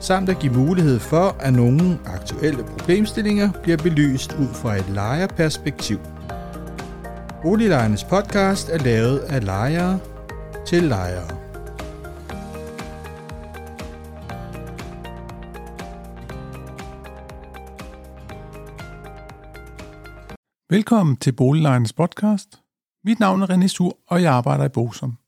samt at give mulighed for, at nogle aktuelle problemstillinger bliver belyst ud fra et lejerperspektiv. Boliglejernes podcast er lavet af lejere til lejere. Velkommen til Boliglejernes podcast. Mit navn er René Sur, og jeg arbejder i Bosom.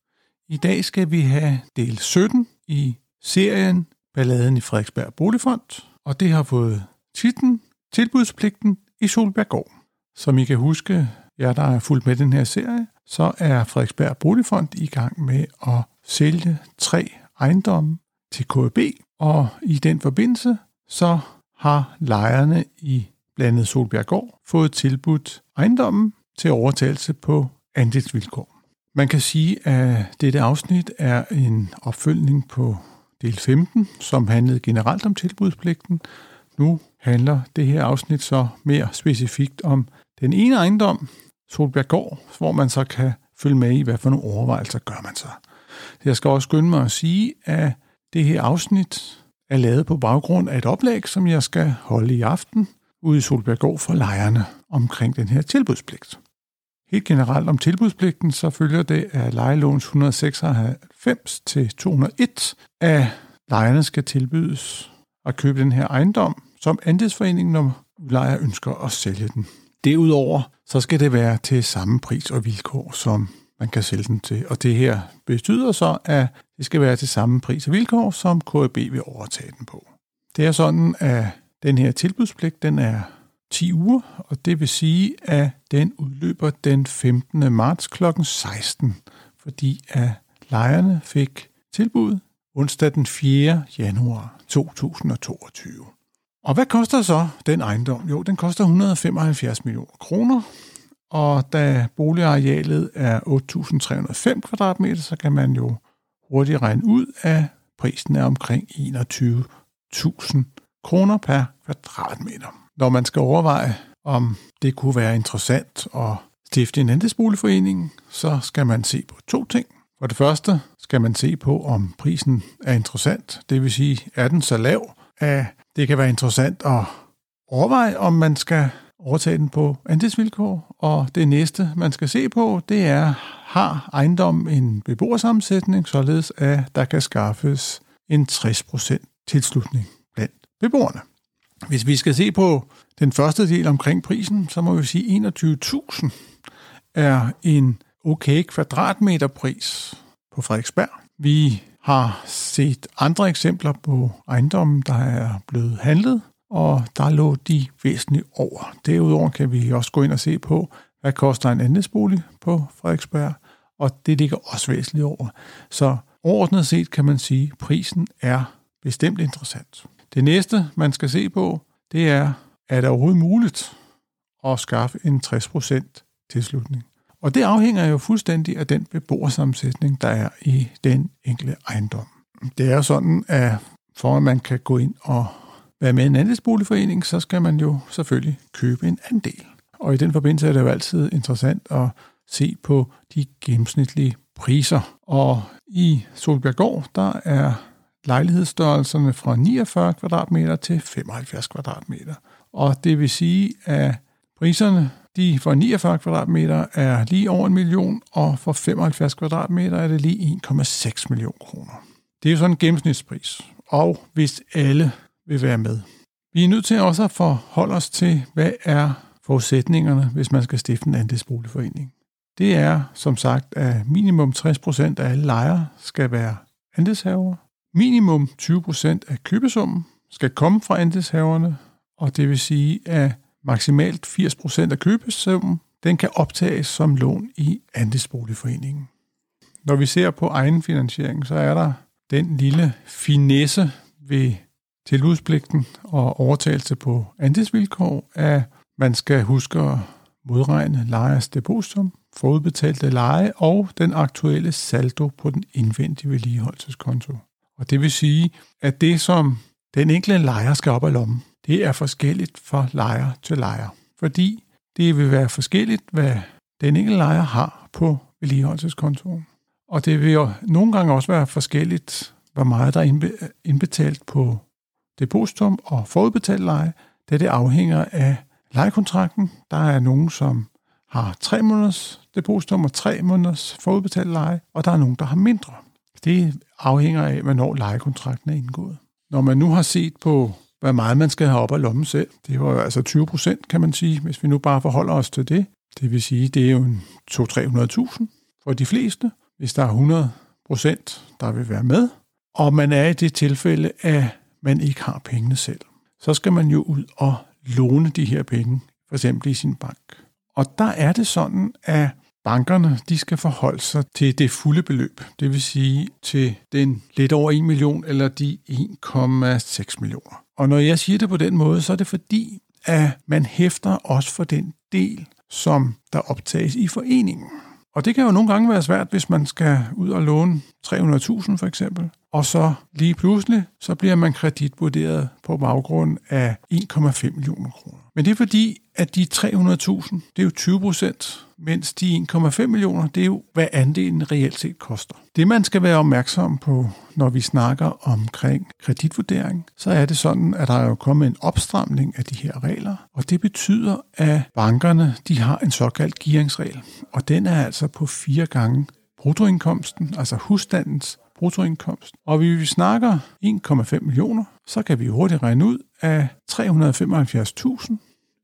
I dag skal vi have del 17 i serien Balladen i Frederiksberg Boligfond, og det har fået titlen Tilbudspligten i Solberggård. Som I kan huske, jer der er fuldt med den her serie, så er Frederiksberg Boligfond i gang med at sælge tre ejendomme til KB, og i den forbindelse så har lejerne i blandet Solbjerggård fået tilbudt ejendommen til overtagelse på andelsvilkår. Man kan sige, at dette afsnit er en opfølgning på del 15, som handlede generelt om tilbudspligten. Nu handler det her afsnit så mere specifikt om den ene ejendom, Solbjerggård, hvor man så kan følge med i, hvad for nogle overvejelser gør man så. Jeg skal også skynde mig at sige, at det her afsnit er lavet på baggrund af et oplæg, som jeg skal holde i aften ude i Solbjerggård for lejerne omkring den her tilbudspligt. Helt generelt om tilbudspligten, så følger det af lejelåns 196 til 201, at lejerne skal tilbydes at købe den her ejendom som andelsforeningen når lejer ønsker at sælge den. Derudover så skal det være til samme pris og vilkår, som man kan sælge den til. Og det her betyder så, at det skal være til samme pris og vilkår, som KAB vil overtage den på. Det er sådan, at den her tilbudspligt, den er 10 uger, og det vil sige, at den udløber den 15. marts kl. 16, fordi at lejerne fik tilbud onsdag den 4. januar 2022. Og hvad koster så den ejendom? Jo, den koster 175 millioner kroner, og da boligarealet er 8.305 kvadratmeter, så kan man jo hurtigt regne ud, at prisen er omkring 21.000 kroner per kvadratmeter når man skal overveje, om det kunne være interessant at stifte en andelsboligforening, så skal man se på to ting. For det første skal man se på, om prisen er interessant. Det vil sige, er den så lav, at det kan være interessant at overveje, om man skal overtage den på andelsvilkår. Og det næste, man skal se på, det er, har ejendommen en beboersammensætning, således at der kan skaffes en 60% tilslutning blandt beboerne. Hvis vi skal se på den første del omkring prisen, så må vi sige, at 21.000 er en okay kvadratmeterpris på Frederiksberg. Vi har set andre eksempler på ejendommen, der er blevet handlet, og der lå de væsentligt over. Derudover kan vi også gå ind og se på, hvad koster en andelsbolig på Frederiksberg, og det ligger også væsentligt over. Så overordnet set kan man sige, at prisen er bestemt interessant. Det næste, man skal se på, det er, er det overhovedet muligt at skaffe en 60% tilslutning? Og det afhænger jo fuldstændig af den beboersammensætning, der er i den enkelte ejendom. Det er sådan, at for at man kan gå ind og være med i en andelsboligforening, så skal man jo selvfølgelig købe en andel. Og i den forbindelse er det jo altid interessant at se på de gennemsnitlige priser. Og i Solbjerggård, der er lejlighedsstørrelserne fra 49 kvadratmeter til 75 kvadratmeter. Og det vil sige, at priserne de for 49 kvadratmeter er lige over en million, og for 75 kvadratmeter er det lige 1,6 million kroner. Det er jo sådan en gennemsnitspris, og hvis alle vil være med. Vi er nødt til også at forholde os til, hvad er forudsætningerne, hvis man skal stifte en andelsboligforening. Det er, som sagt, at minimum 60% af alle lejere skal være andelshavere, Minimum 20% af købesummen skal komme fra andelshaverne, og det vil sige, at maksimalt 80% af købesummen den kan optages som lån i andelsboligforeningen. Når vi ser på egenfinansiering, så er der den lille finesse ved tilbudspligten og overtagelse på andelsvilkår, at man skal huske at modregne lejers depositum, forudbetalte leje og den aktuelle saldo på den indvendige vedligeholdelseskonto. Og det vil sige, at det, som den enkelte lejer skal op af lommen, det er forskelligt fra lejer til lejer. Fordi det vil være forskelligt, hvad den enkelte lejer har på vedligeholdelseskontoen. Og det vil jo nogle gange også være forskelligt, hvor meget der er indbetalt på depositum og forudbetalt leje, da det afhænger af lejekontrakten. Der er nogen, som har tre måneders depositum og tre måneders forudbetalt leje, og der er nogen, der har mindre. Det afhænger af, hvornår lejekontrakten er indgået. Når man nu har set på, hvor meget man skal have op af lommen selv, det var jo altså 20 procent, kan man sige, hvis vi nu bare forholder os til det. Det vil sige, det er jo en 200-300.000 for de fleste, hvis der er 100 procent, der vil være med. Og man er i det tilfælde, at man ikke har pengene selv. Så skal man jo ud og låne de her penge, for eksempel i sin bank. Og der er det sådan, at bankerne de skal forholde sig til det fulde beløb, det vil sige til den lidt over 1 million eller de 1,6 millioner. Og når jeg siger det på den måde, så er det fordi, at man hæfter også for den del, som der optages i foreningen. Og det kan jo nogle gange være svært, hvis man skal ud og låne 300.000 for eksempel. Og så lige pludselig, så bliver man kreditvurderet på baggrund af 1,5 millioner kroner. Men det er fordi, at de 300.000, det er jo 20 procent, mens de 1,5 millioner, det er jo, hvad andelen reelt set koster. Det man skal være opmærksom på, når vi snakker omkring kreditvurdering, så er det sådan, at der er jo kommet en opstramning af de her regler, og det betyder, at bankerne de har en såkaldt gearingsregel, og den er altså på fire gange bruttoindkomsten, altså husstandens bruttoindkomst. Og hvis vi snakker 1,5 millioner, så kan vi hurtigt regne ud, at 375.000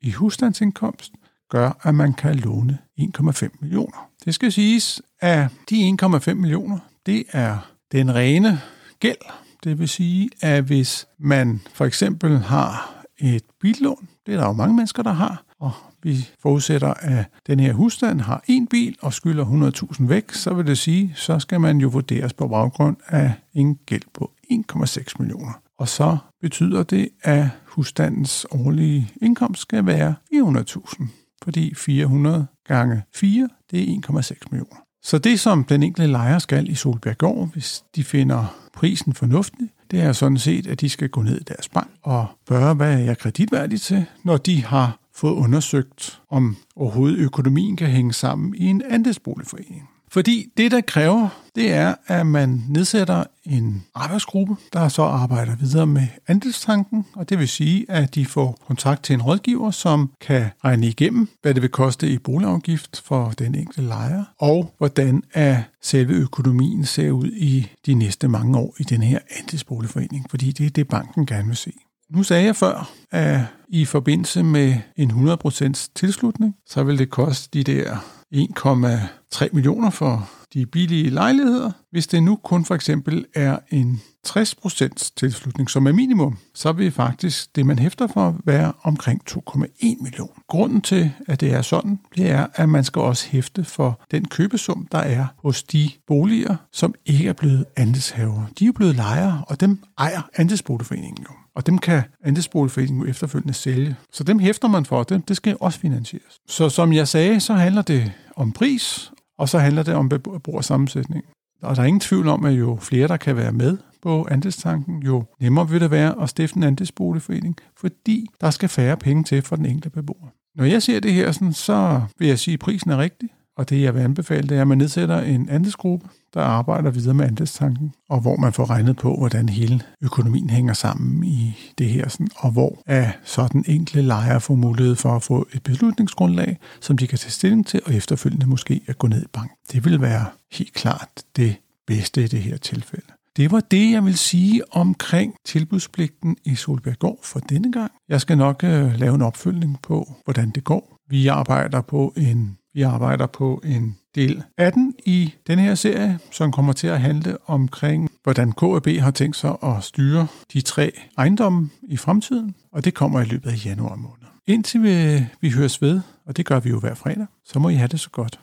i husstandsindkomst gør, at man kan låne 1,5 millioner. Det skal siges, at de 1,5 millioner, det er den rene gæld. Det vil sige, at hvis man for eksempel har et billån, det er der jo mange mennesker, der har, og vi forudsætter, at den her husstand har en bil og skylder 100.000 væk, så vil det sige, så skal man jo vurderes på baggrund af en gæld på 1,6 millioner. Og så betyder det, at husstandens årlige indkomst skal være 400.000, fordi 400 gange 4, det er 1,6 millioner. Så det, som den enkelte lejer skal i Solbjerggård, hvis de finder prisen fornuftig, det er sådan set, at de skal gå ned i deres bank og spørge, hvad er jeg kreditværdig til, når de har fået undersøgt, om overhovedet økonomien kan hænge sammen i en andelsboligforening. Fordi det, der kræver, det er, at man nedsætter en arbejdsgruppe, der så arbejder videre med andelstanken, og det vil sige, at de får kontakt til en rådgiver, som kan regne igennem, hvad det vil koste i boligafgift for den enkelte lejer, og hvordan at selve økonomien ser ud i de næste mange år i den her andelsboligforening, fordi det er det, banken gerne vil se. Nu sagde jeg før, at i forbindelse med en 100% tilslutning, så vil det koste de der 1,3 millioner for de billige lejligheder. Hvis det nu kun for eksempel er en 60% tilslutning, som er minimum, så vil faktisk det, man hæfter for, være omkring 2,1 millioner. Grunden til, at det er sådan, det er, at man skal også hæfte for den købesum, der er hos de boliger, som ikke er blevet andelshaver. De er blevet lejere, og dem ejer andelsboligforeningen jo. Og dem kan andelsboligforeningen jo efterfølgende sælge. Så dem hæfter man for, dem, det skal også finansieres. Så som jeg sagde, så handler det om pris, og så handler det om beboersammensætning. Og der er ingen tvivl om, at jo flere, der kan være med på andelstanken, jo nemmere vil det være at stifte en andelsboligforening, fordi der skal færre penge til for den enkelte beboer. Når jeg ser det her, sådan, så vil jeg sige, at prisen er rigtig. Og det, jeg vil anbefale, det er, at man nedsætter en andelsgruppe, der arbejder videre med andelstanken, og hvor man får regnet på, hvordan hele økonomien hænger sammen i det her, sådan, og hvor er sådan enkle lejere får mulighed for at få et beslutningsgrundlag, som de kan tage stilling til, og efterfølgende måske at gå ned i bank. Det vil være helt klart det bedste i det her tilfælde. Det var det, jeg vil sige omkring tilbudspligten i Solbjerggård for denne gang. Jeg skal nok øh, lave en opfølgning på, hvordan det går. Vi arbejder på en vi arbejder på en del 18 i den her serie, som kommer til at handle omkring, hvordan KAB har tænkt sig at styre de tre ejendomme i fremtiden, og det kommer i løbet af januar måned. Indtil vi, vi høres ved, og det gør vi jo hver fredag, så må I have det så godt.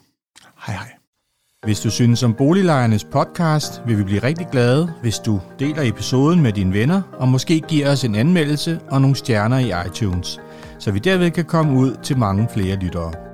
Hej hej. Hvis du synes om Boliglejernes podcast, vil vi blive rigtig glade, hvis du deler episoden med dine venner, og måske giver os en anmeldelse og nogle stjerner i iTunes, så vi derved kan komme ud til mange flere lyttere.